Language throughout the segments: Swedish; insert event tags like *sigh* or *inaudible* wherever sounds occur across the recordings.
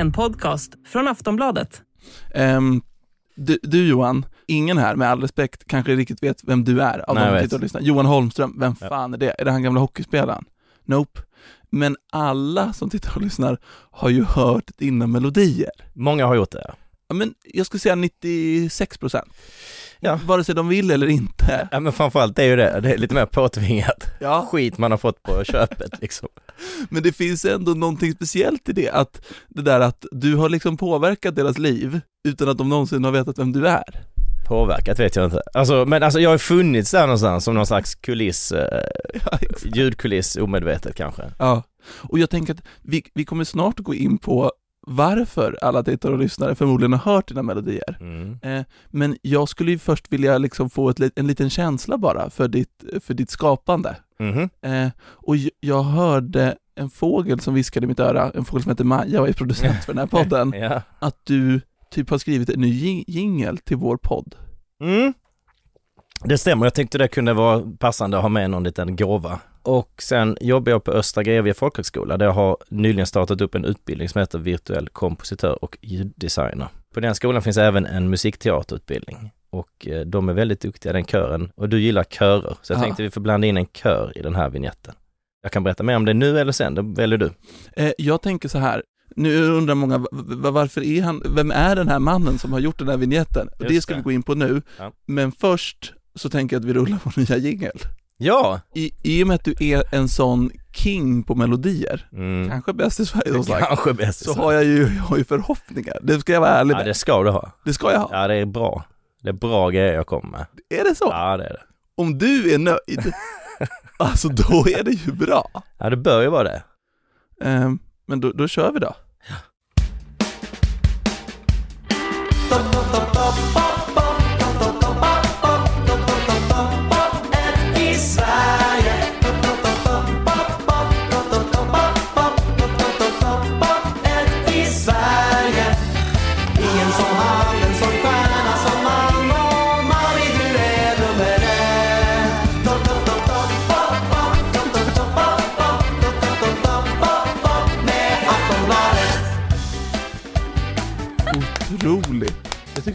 En podcast från Aftonbladet. Ehm, du, du Johan, ingen här med all respekt kanske riktigt vet vem du är av Nej, de som vet. tittar och lyssnar. Johan Holmström, vem Ja. fan är det? Är det han gamla hockeyspelaren? Nope. Men alla som tittar och lyssnar har ju hört dina melodier. Många har gjort det. Ja, men jag skulle säga 96 procent. Ja. Vare sig de vill eller inte. Ja men framförallt det är ju det, det är lite mer påtvingat. Ja. Skit man har fått på köpet liksom. Men det finns ändå någonting speciellt i det, att det där att du har liksom påverkat deras liv utan att de någonsin har vetat vem du är. Påverkat vet jag inte. Alltså, men alltså jag har funnits där någonstans som någon slags kuliss, eh, *laughs* Ja, ljudkuliss omedvetet kanske. Ja, och jag tänker att vi, vi kommer snart gå in på varför alla tittare och lyssnare förmodligen har hört dina melodier. Mm. Eh, men jag skulle ju först vilja liksom få ett, en liten känsla bara för ditt, för ditt skapande. Mhm. Eh, och jag hörde en fågel som viskade i mitt öra, en fågel som heter Maja och är producent för den här *laughs* podden, Ja. att du typ har skrivit en ny jing- jingel till vår podd. Mm. Det stämmer, jag tyckte det kunde vara passande att ha med någon liten gåva. Och sen jobbar jag på Östra Grevie folkhögskola där jag har nyligen startat upp en utbildning som heter virtuell kompositör och ljuddesigner. På den skolan finns även en musikteaterutbildning och eh, de är väldigt duktiga, den kören. Och du gillar körer, så jag Ja. tänkte vi får blanda in en kör i den här vignetten. Jag kan berätta mer om det nu eller sen, det väljer du. Eh, jag tänker så här, nu undrar många, varför är han, vem är den här mannen som har gjort den här vignetten? Det ska det. vi gå in på nu, Ja. men först så tänker jag att vi rullar vår nya jingel. Ja! I, I och med att du är en sån king på melodier, Mm. kanske bäst i Sverige som sagt, Kanske bäst i så Sverige. har jag ju jag har ju förhoppningar. Det ska jag vara ärlig Ja med. det ska du ha. Det ska jag ha. Ja det är bra. Det är bra grejer jag kommer med. Är det så? Ja det är det. Om du är nöjd, *laughs* alltså då är det ju bra. Ja det bör ju vara det. Ehm, men då, då kör vi då. Otroligt.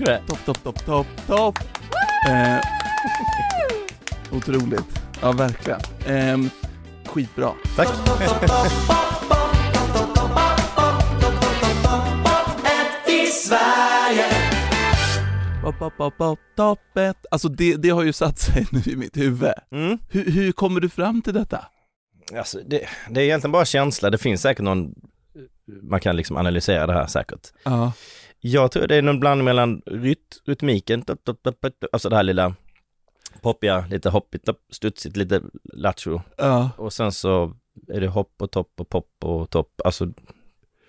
Det. Topp, topp, topp, topp, topp. Eh, otroligt. Ja, verkligen. Eh, skitbra. Tack. Toppet. Alltså det, det har ju satt sig nu i mitt huvud. Mm. Hur, hur kommer du fram till detta? Alltså, det, det är egentligen bara känsla. Det finns säkert någon, man kan liksom analysera det här säkert. Ja. Jag tror det är någon blandning mellan ryt, rytmiken, alltså det här lilla poppiga, lite hoppigt, studsigt, lite lattjo. Ja. Och sen så är det hopp och topp och pop och topp. Alltså,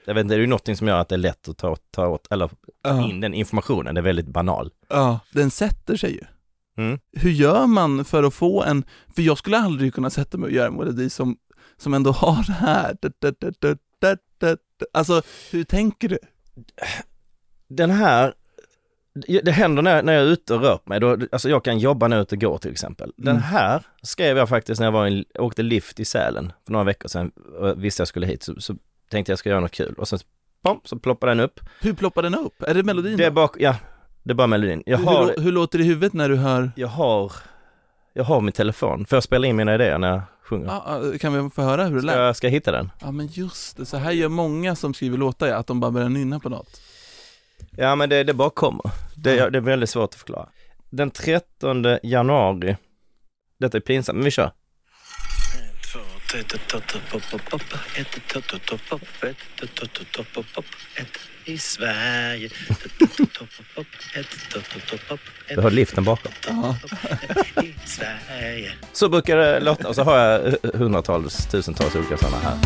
jag vet inte, det är ju någonting som gör att det är lätt att ta, ta åt, eller Ja. in den informationen. Det är väldigt banal. ja. Den sätter sig ju. Mm. Hur gör man för att få en, för jag skulle aldrig kunna sätta mig och göra en melodi som, som ändå har det här. Alltså, hur tänker du? Den här, det händer när, när jag är ute och rör mig, då, alltså jag kan jobba när jag är ute och går till exempel. Den Mm. här skrev jag faktiskt när jag var i, åkte lift i Sälen för några veckor sedan och visste jag skulle hit, så, så tänkte jag ska göra något kul och sen bom, så ploppar den upp. Hur ploppar den upp? Är det melodin? Det är bak, ja, det är bara melodin. Jag hur, har, hur, låter det i huvudet när du hör, jag har, jag har min telefon, för jag spela in mina idéer när jag sjunger. ja, kan vi få höra hur det Ska lät? jag, ska jag hitta den? Ja men just det, så här gör många som skriver låtar ja, att de bara börjar nynna på något. Ja men det, det bara kommer. Det, Ja. det är väldigt svårt att förklara. Den 13 januari, detta är pinsamt, men vi kör. I Sverige. Du har liften bakom. i Sverige. Så brukar det låta och så har jag hundratals, tusentals olika sådana här.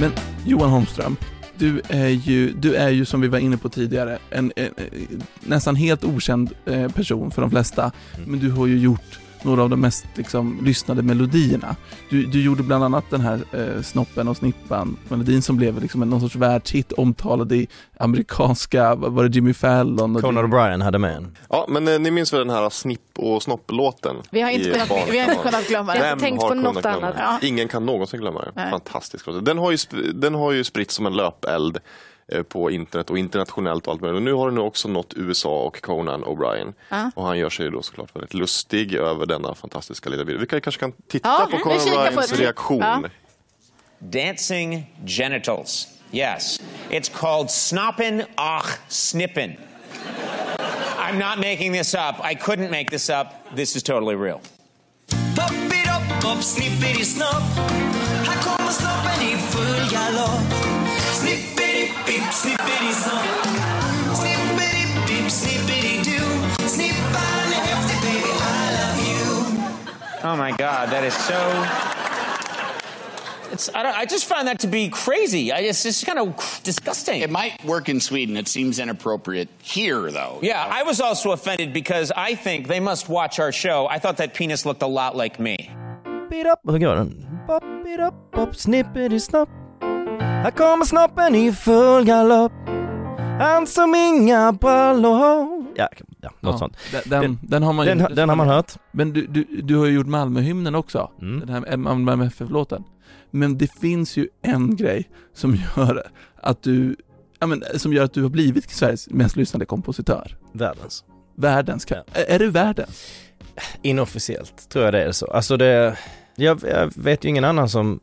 Men Johan Holmström, du är ju, du är ju som vi var inne på tidigare, en, en, en nästan helt okänd eh, person för de flesta. Mm. Men du har ju gjort några av de mest liksom, lyssnade melodierna. Du, du gjorde bland annat den här eh, Snoppen och Snippan-melodin som blev liksom en, någon sorts världshit omtalad i amerikanska, var det Jimmy Fallon? Och Conan O'Brien hade med en. Ja, men eh, ni minns väl den här Snipp och Snopp-låten? Vi har inte kunnat- Barnkammaren? vi har inte kunnat glömma det. Vem tänkt har på kunnat något glömma annat. Ja. Ingen kan någonsin glömma det. Nej. Fantastisk låt. Den har ju, sp- den har ju spritts som en löpeld på internet och internationellt och allt möjligt. Och nu har den nu också nått USA och Conan O'Brien. Ja. Och han gör sig då såklart väldigt lustig över denna fantastiska lilla video. Vi kan- kanske kan titta Ja, på Conan O'Briens reaktion. Ja. Dancing genitals. Yes. It's called snoppin' ach snippin'. I'm not making this up. I couldn't make this up. This is totally real. Pop it up, pop, snippity snopp. Här kommer snoppen i full galopp. Snippity pip, snippity snopp. Snippity pip, snippity do. Snippan är häftig baby, I love you. Oh my God, that is so. It's, I, don't, I just find that to be crazy. I, it's just kind of disgusting. It might work in Sweden. It seems inappropriate here, though. Yeah, I was also offended because I think they must watch our show. I thought that penis looked a lot like me. Pop it up. Hur går den? Pop it up, pop, snippity snopp. Här kommer snoppen i full galopp. Han som inga brallor har. Ja, ja något Ja, sånt. Den, den, den har man Den, ju- den har man hört. Men du, du, du har ju gjort Malmöhymnen också, Mm. den här Malmö FF-låten. Men det finns ju en grej som gör att du, ja men, som gör att du har blivit Sveriges mest lyssnade kompositör. Världens. Världens, kan, är, är du världens? Inofficiellt tror jag det är så. Alltså det, jag, jag vet ju ingen annan som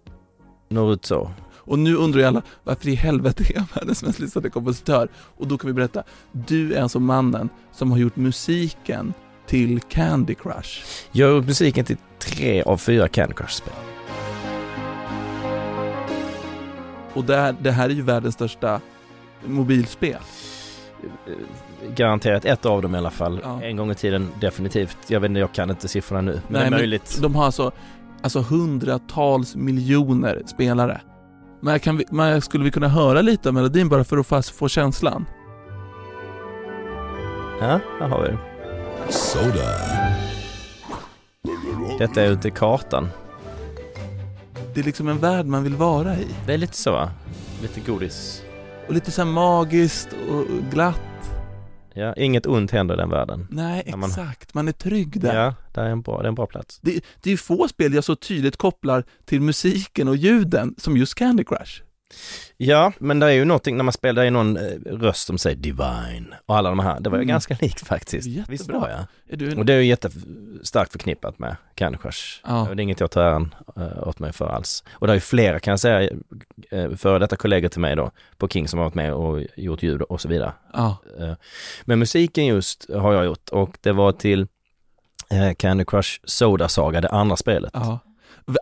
når ut så. Och nu undrar ju alla, varför i helvete är jag världens mest lyssnade kompositör? Och då kan vi berätta, du är alltså mannen som har gjort musiken till Candy Crush. Jag har gjort musiken till tre av fyra Candy Crush-spel. Och det här, det här är ju världens största mobilspel. Garanterat ett av dem i alla fall. Ja. En gång i tiden definitivt. Jag vet inte, jag kan inte siffrorna nu. Men det är möjligt. de har alltså, alltså hundratals miljoner spelare. Men, kan vi, men skulle vi kunna höra lite av melodin bara för att få, få känslan? Ja, här har vi det. Soda. Detta är ute i kartan. Det är liksom en värld man vill vara i. Det är lite så va? Lite godis. Och lite så här magiskt och glatt. Ja, inget ont händer i den världen. Nej, man- exakt. Man är trygg där. Ja, det är en bra, det är en bra plats. Det, det är ju få spel jag så tydligt kopplar till musiken och ljuden som just Candy Crush. Ja, men det är ju någonting när man spelar, det är någon eh, röst som säger Divine och alla de här. Det var ju Mm. ganska likt faktiskt. Jättebra. Visst var jag? En- Och det är ju jättestarkt förknippat med Candy Crush. Ja. Det är inget jag tar äran eh, åt mig för alls. Och det är ju flera kan jag säga, eh, före detta kollegor till mig då, på King som har varit med och gjort ljud och så vidare. Ja. Men musiken just har jag gjort och det var till Candy Crush Soda Saga, det andra spelet. Ja.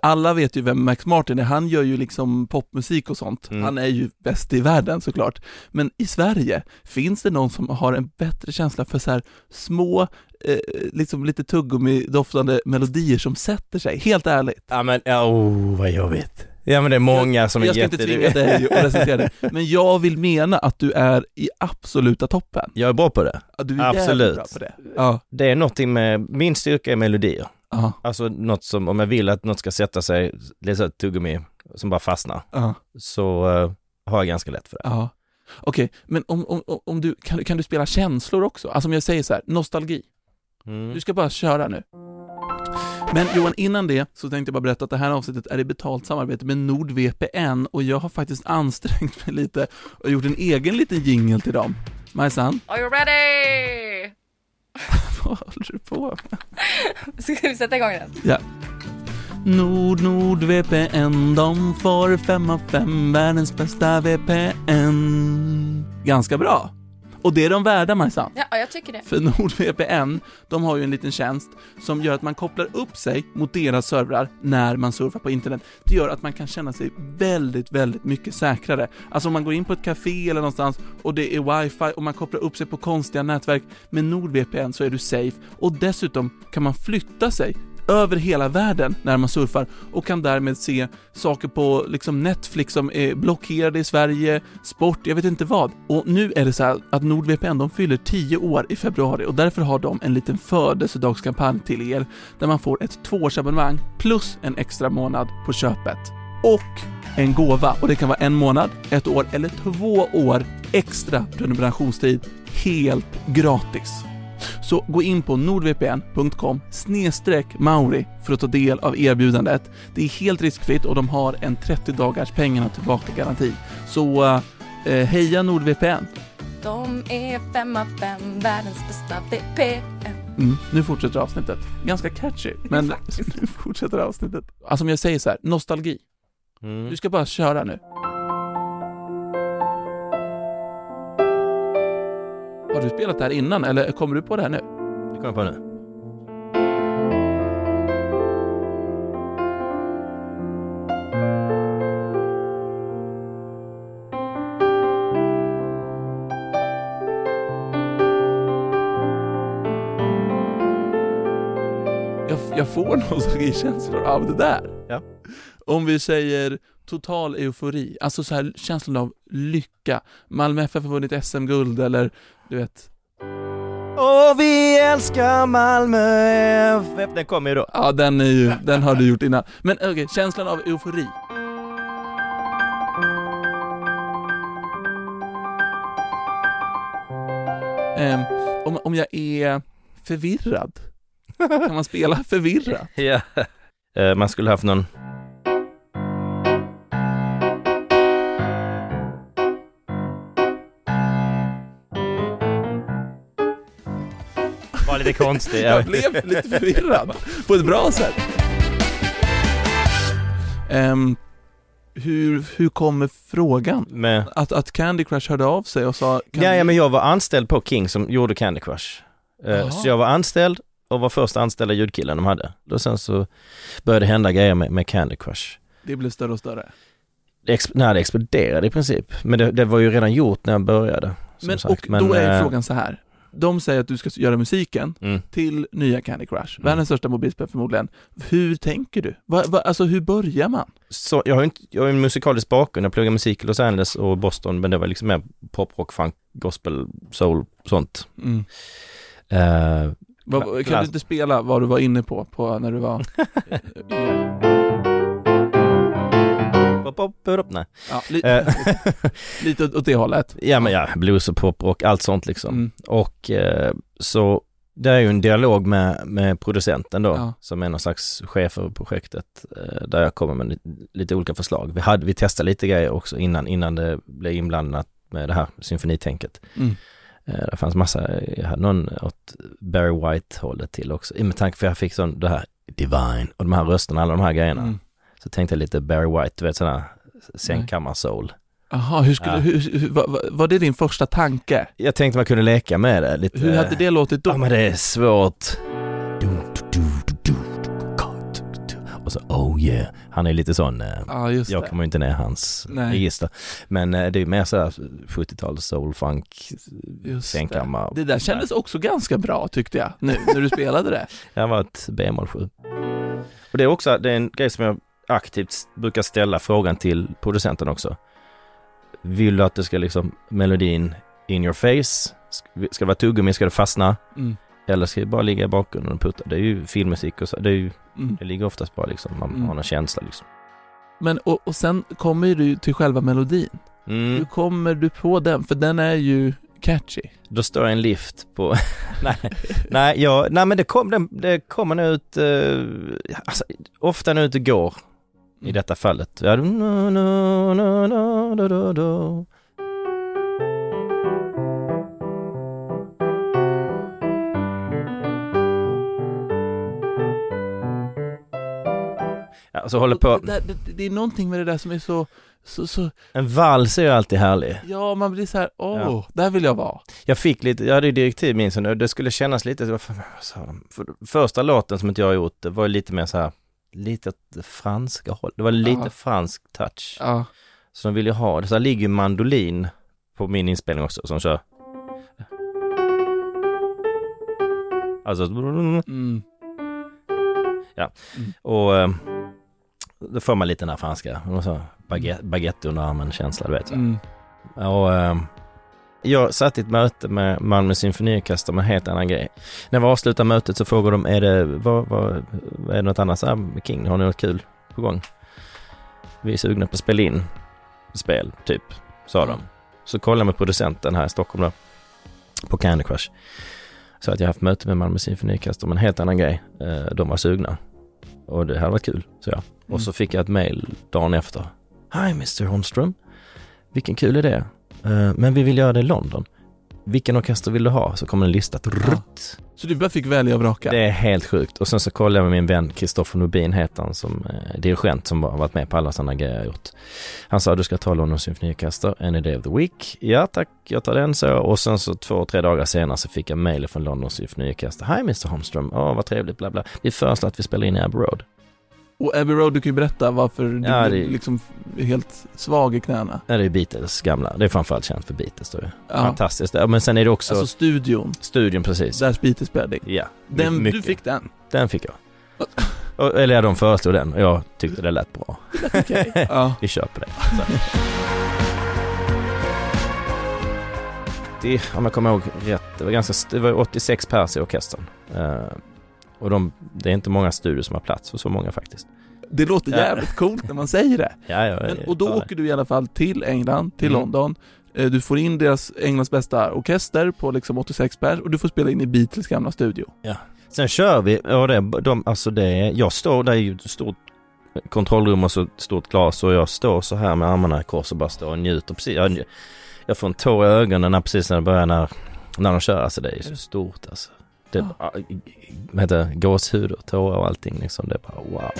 Alla vet ju vem Max Martin är, han gör ju liksom popmusik och sånt. Mm. Han är ju bäst i världen såklart. Men i Sverige, finns det någon som har en bättre känsla för så små, eh, liksom lite tuggummi-doftande melodier som sätter sig? Helt ärligt. Ja men, oh vad jobbigt. Ja men det är många som är Jag ska jätte... inte tvinga dig att recensera det, men jag vill mena att du är i absoluta toppen. Jag är bra på det. Ja, du är Absolut. bra på det. Ja. Det är någonting med, min styrka är melodier. Ja. Alltså något som, om jag vill att något ska sätta sig, det är så ett tuggummi som bara fastnar, Ja. så eh, har jag ganska lätt för det. Ja. Okej, men om, om, om- du, kan, du- kan du spela känslor också? Alltså om jag säger så här, nostalgi. Mm. Du ska bara köra nu. Men Johan, innan det så tänkte jag bara berätta att det här avsnittet är i betalt samarbete med NordVPN och jag har faktiskt *laughs* ansträngt mig lite och gjort en egen liten jingel till dem. Majsan, Are you ready? *laughs* vad håller du på med? Ska vi sätta igång den? Ja. Nord, Nord, VPN, de får fem av fem, världens bästa VPN. Ganska bra. Och det är de värda Majsan. Ja, jag tycker det. För NordVPN, de har ju en liten tjänst som gör att man kopplar upp sig mot deras servrar när man surfar på internet. Det gör att man kan känna sig väldigt, väldigt mycket säkrare. Alltså om man går in på ett café eller någonstans och det är wifi och man kopplar upp sig på konstiga nätverk med NordVPN så är du safe och dessutom kan man flytta sig över hela världen när man surfar och kan därmed se saker på liksom Netflix som är blockerade i Sverige, sport, jag vet inte vad. Och nu är det så här att NordVPN, de fyller 10 år i februari och därför har de en liten födelsedagskampanj till er där man får ett tvåårsabonnemang plus en extra månad på köpet. Och en gåva och det kan vara en månad, ett år eller två år extra prenumerationstid helt gratis. Så gå in på nordvpn.com mauri för att ta del av erbjudandet. Det är helt riskfritt och de har en 30 dagars pengarna tillbaka-garanti. Så eh, heja NordVPN! De är fem av fem, världens bästa VPN. Mm, nu fortsätter avsnittet. Ganska catchy, men *laughs* nu fortsätter avsnittet. Alltså om jag säger så här, nostalgi. Mm. Du ska bara köra nu. Har du spelat det här innan eller kommer du på det här nu? Det kommer jag på nu. Jag, får *laughs* nostalgikänslor av det där. Ja. Om vi säger total eufori, alltså så här känslan av lycka. Malmö FF har vunnit SM-guld eller du vet. Och vi älskar Malmö FF. Den kommer ju då. Ja, den är ju, den har du gjort innan. Men okej, känslan av eufori. Ehm, om, om jag är förvirrad, kan man spela förvirrad? *laughs* Ja. Eh, Man skulle haft någon... Var lite konstig. Jag blev lite förvirrad, på ett bra sätt. Ehm, hur, hur kommer frågan? Med... Att, att Candy Crush hörde av sig och sa Ja, ja, men jag var anställd på King som gjorde Candy Crush. Jaha. Så jag var anställd och var första anställda ljudkillen de hade. Och sen så började det hända grejer med, med Candy Crush. Det blev större och större. Det, ex- nej, det exploderade i princip. Men det, det var ju redan gjort när jag började. som Men, sagt. och då är eh, frågan så här. De säger att du ska göra musiken Mm. till nya Candy Crush, Mm. världens största mobilspel förmodligen. Hur tänker du? Va, va, alltså hur börjar man? Så jag har ju inte, jag har ju en musikalisk bakgrund. Jag pluggade musik i Los Angeles och Boston, men det var liksom mer pop, rock, funk, gospel, soul, sånt. Mm. Eh, Vad- Kla- kan du inte spela vad du var inne på, på när du var *laughs* nej. Ja, li- Eh, *laughs* lite åt, det hållet. Ja men ja, blues och pop och allt sånt liksom. Mm. Och eh, så det är ju en dialog med, med producenten då, Ja. som är någon slags chef för projektet, eh, där jag kommer med lite, lite olika förslag. Vi, hade, vi testade lite grejer också innan, innan det blev inblandat med det här symfonitänket. Mm. Eh, det fanns massa, jag hade någon åt Barry White-hållet till också, med tanke för jag fick sån, det här Divine och de här rösterna, alla de här grejerna. Mm. Så tänkte jag lite Barry White, du vet sådana sängkammar-soul. Jaha, hur skulle, Ja. hur, var, var- det din första tanke? Jag tänkte man kunde leka med det lite. Hur hade det låtit då? Ja men det är svårt. Och så oh yeah. Han är lite sån, eh, Ja, just jag det. kommer ju inte ner hans Nej. register. Men eh, det är mer sådär 70-tals soul, funk, Just sängkammar. Det där kändes också ganska bra tyckte jag, nu när du spelade det. *laughs* Jag var ett B-moll 7. Och det är också, det är en grej som jag aktivt brukar ställa frågan till producenten också. Vill du att det ska liksom melodin in your face? Ska det vara tuggummi? Ska det fastna? Mm. Eller ska det bara ligga i bakgrunden och putta? Det är ju filmmusik och så. Det, är ju, Mm. det ligger oftast bara liksom, man Mm. har någon känsla liksom. Men och, och sen kommer du till själva melodin. Hur Mm. kommer du på den? För den är ju catchy. Då står jag en lift på... *laughs* nej, nej, jag, nej men det, kom, det, det kommer nog ut, eh, alltså, ofta nu ut och går i Mm. detta fallet. Ja, no, no, no, no, do, do, do. Ja, så håller på... Det, det, det är någonting med det där som är så så, så En vals är ju alltid härlig. ja man blir så här, åh, Ja. där vill jag vara. Jag fick lite, jag hade ju direktiv minns jag nu, det skulle kännas lite, vad sa de? För, första låten som inte jag har gjort, det var lite mer så här, lite åt det franska håll. Det var lite Ja. fransk touch. Ja. Så de ville ha, det så här ligger ju mandolin på min inspelning också som kör. Alltså, Mm. ja. Och eh, då får man lite den här franska, baguette, baguette under armen känsla, du vet. Så. Mm. Och eh, jag satt i ett möte med Malmö symfoniorkester med en helt annan grej. När vi avslutade mötet så frågade de, är det, vad, vad, är det något annat? Så här, King, har ni något kul på gång? Vi är sugna på att spela in spel, typ, sa de. Så kollade jag med producenten här i Stockholm då, på Candy Crush. Så att jag haft möte med Malmö symfoniorkester om en helt annan grej. Eh, De var sugna. Och det hade varit kul, så jag. Mm. Och så fick jag ett mail dagen efter. Hi Mr Holmström. Vilken kul idé. Eh, Men vi vill göra det i London. Vilken orkester vill du ha? Så kommer en lista. Rutt. Så du bara fick välja och vraka? Det är helt sjukt. Och sen så kollade jag med min vän Kristoffer Nobin heter han som eh, dirigent som har varit med på alla sådana grejer jag gjort. Han sa du ska ta London symfoniorkester any day of the week. Ja tack, jag tar den så. Och sen så två, tre dagar senare så fick jag mejl från London symfoniorkester. Hi Mr Holmström, åh vad trevligt, bla bla. Vi föreslår att vi spelar in i Abbey Road. Och Abbey Road, du kan ju berätta varför du Ja, blev det- liksom helt svag i knäna. Ja, det är Beatles gamla. Det är framförallt känt för Beatles då. Ja. Fantastiskt. Men sen är det också Alltså studion, studion precis. där Beatles spelade. Ja, Den, mycket. du fick den? Den fick jag. Eller ja, de föreslog den och jag tyckte det lät bra. Okej. *laughs* Ja. Vi på det. Så. Det, om jag kommer ihåg rätt, det var, ganska, det var 86 pers i orkestern. Och de, det är inte många studior som har plats för så många faktiskt. Det låter Ja. jävligt coolt när man säger det. *laughs* Ja, ja, Men, och då det. åker du i alla fall till England, till Mm. London. Eh, Du får in deras, Englands bästa orkester på liksom 86 pers och du får spela in i Beatles gamla studio. Sen kör vi, och det, de, alltså det, är- jag står där i ett stort kontrollrum och så ett stort glas och jag står så här med armarna i kors och bara står och njuter precis. Jag, jag får en tår i ögonen när, precis när det börjar när, när de kör, alltså det är så stort alltså. Det är bara, vad heter det, gåshud och tårar och allting liksom. Det är bara wow.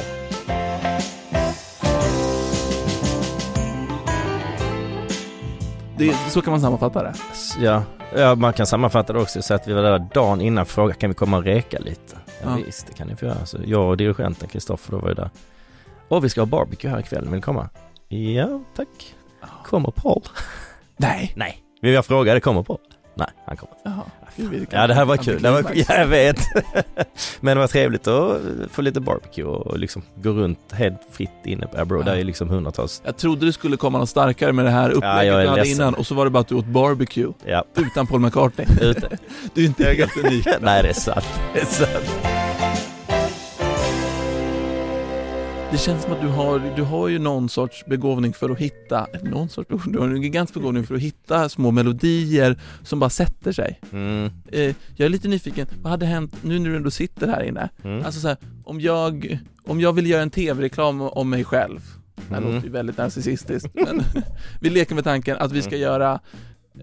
Det, så kan man sammanfatta det. Ja, ja, man kan sammanfatta det också så att vi var där dagen innan frågade kan vi komma och reka lite? Ja, Ja. visst, det kan ni få göra. Så jag och dirigenten Kristoffer var ju där. Och vi ska ha barbecue här ikväll, vill ni komma? Ja, tack. Kommer Paul? Nej. Nej. Vi jag frågade, kommer Paul? Nej, han kommer. Jaha. Gud, vilken Ja, det här var kul. Det var, ja, jag vet. *laughs* Men det var trevligt att få lite barbecue och liksom gå runt helt fritt inne på Road. Ja. Där är liksom hundratals. Jag trodde det skulle komma något starkare med det här upplägget är du hade innan och så var det bara att du åt barbecue Ja, utan Paul McCartney. ute. *laughs* Du är inte helt unik. *laughs* Nej, det är sant. Det är sant. Det känns som att du har, du har ju någon sorts begåvning för att hitta, någon sorts begåvning, du har en gigantisk begåvning för att hitta små melodier som bara sätter sig. Mm. Eh, jag är lite nyfiken, vad hade hänt nu när du ändå sitter här inne? Mm. Alltså så här, om jag, om jag vill göra en tv-reklam om mig själv, det här Mm. låter ju väldigt narcissistiskt, men *laughs* vi leker med tanken att vi ska göra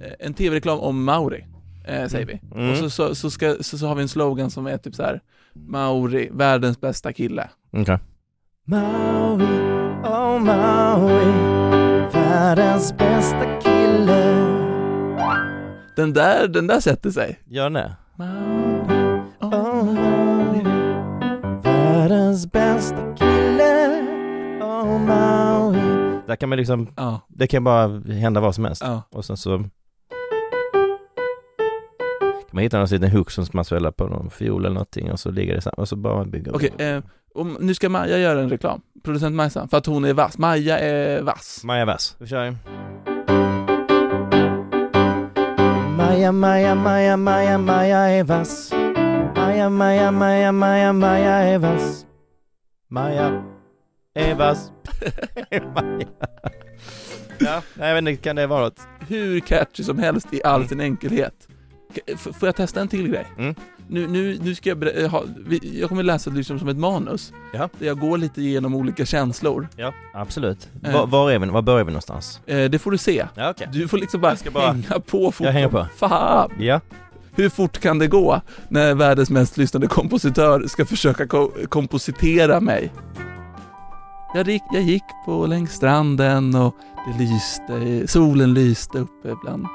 eh, en tv-reklam om Mauri, eh, säger vi. Mm. Och så, så, så, ska, så, så har vi en slogan som är typ så här Mauri, världens bästa kille. Okej. Maui, oh Maui, världens bästa kille. Den där, den där sätter sig. Gör den det? Mauri, Oh Maui, världens bästa kille. Oh Maui. Där kan man liksom, Ja, det kan bara hända vad som helst. ja. Och sen så kan man hitta någon liten hook som man spelar på någon fiol eller någonting och så ligger det samma och så bara bygger Okej, eh, om, nu ska Maja göra en reklam. Producent Majsa, för att hon är vass. Maja är vass. Maja Vass, vi kör. Maja, Maja, Maja, Maja, Maja är vass. Maja, Maja, Maja, Maja, Maja är vass. Maja är vass. *laughs* Maja. Ja, jag vet inte, kan det vara något? Hur catchy som helst i all Mm. sin enkelhet. F- får jag testa en till grej? Mm. Nu, nu, nu ska jag ber- eh, ha, vi- jag kommer läsa det liksom som ett manus. Ja. Där jag går lite igenom olika känslor. Ja, absolut. Eh. Var, var är vi? Var börjar vi någonstans? Eh, det får du se. Ja, okej. Du får liksom bara, bara- hänga på fort Jag hänger på. Fan! Ja. Hur fort kan det gå när världens mest lyssnade kompositör ska försöka ko- kompositera mig? Jag gick, jag gick på längs stranden och det lyste, solen lyste uppe bland,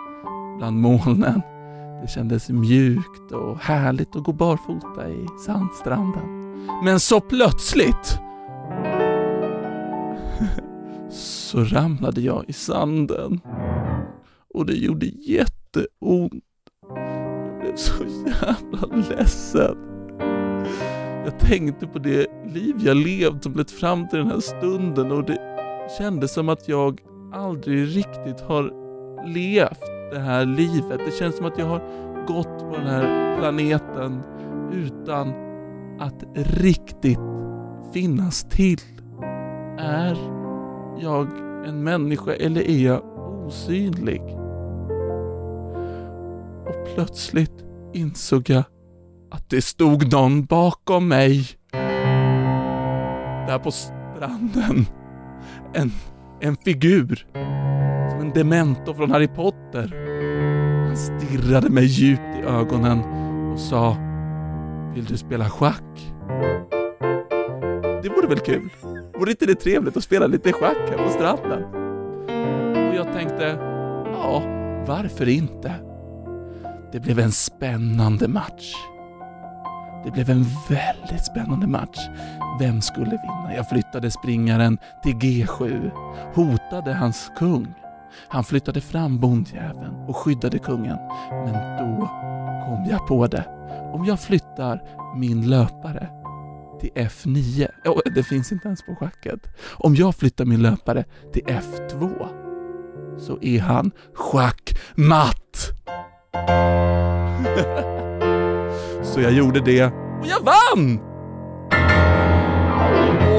bland molnen. Det kändes mjukt och härligt att gå barfota i sandstranden. Men så plötsligt *laughs* så ramlade jag i sanden. Och det gjorde jätteont. Jag blev så jävla ledsen. Jag tänkte på det liv jag levt som lett fram till den här stunden och det kändes som att jag aldrig riktigt har levt det här livet. Det känns som att jag har gått på den här planeten utan att riktigt finnas till. Är jag en människa eller är jag osynlig? Och plötsligt insåg jag att det stod någon bakom mig. Där på stranden. En, en figur. Som en demento från Harry Potter. Han stirrade mig djupt i ögonen och sa Vill du spela schack? Det vore väl kul? Vore inte det trevligt att spela lite schack här på stranden? Och jag tänkte, ja, varför inte? Det blev en spännande match. Det blev en väldigt spännande match. Vem skulle vinna? Jag flyttade springaren till G7, hotade hans kung. Han flyttade fram bondjäveln och skyddade kungen. Men då kom jag på det. Om jag flyttar min löpare till F9, oh, det finns inte ens på schacket. Om jag flyttar min löpare till F2 så är han schackmatt. *laughs* Så jag gjorde det och jag vann!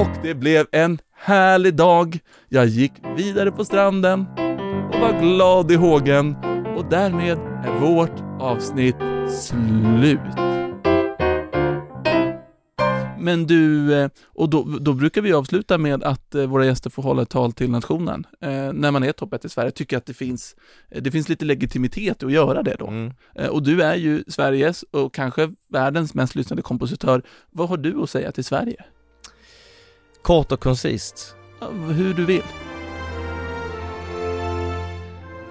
Och det blev en härlig dag. Jag gick vidare på stranden och var glad i hågen och därmed är vårt avsnitt slut. Men du, eh, och då, då brukar vi avsluta med att eh, våra gäster får hålla ett tal till nationen. Eh, när man är topp ett i Sverige, tycker jag att det finns, eh, det finns lite legitimitet att göra det då. Eh, och du är ju Sveriges och kanske världens mest lyssnade kompositör. Vad har du att säga till Sverige? Kort och koncist. Hur du vill.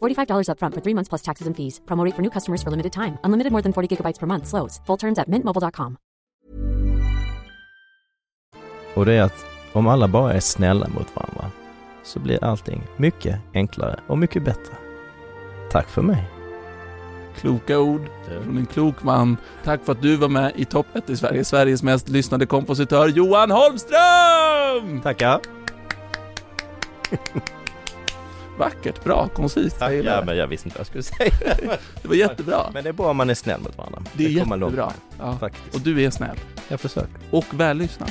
$45 upfront for three months plus taxes and fees. Promo rate for new customers for limited time. Unlimited more than 40 gigabytes per month. Slows. Full terms at mintmobile.com. Och det är att om alla bara är snälla mot varandra så blir allting mycket enklare och mycket bättre. Tack för mig. Kloka ord från en klok man. Tack för att du var med i Topp 1 i Sverige. Sveriges mest lyssnade kompositör Johan Holmström! Tackar. *laughs* Vackert, bra, koncist. Ja, det. men jag visste inte vad jag skulle säga. *laughs* Det var jättebra. Men det är bra om man är snäll mot varandra. Det är långt jättebra. Ja. Faktiskt. Och du är snäll. Jag försöker. Och vällyssnad.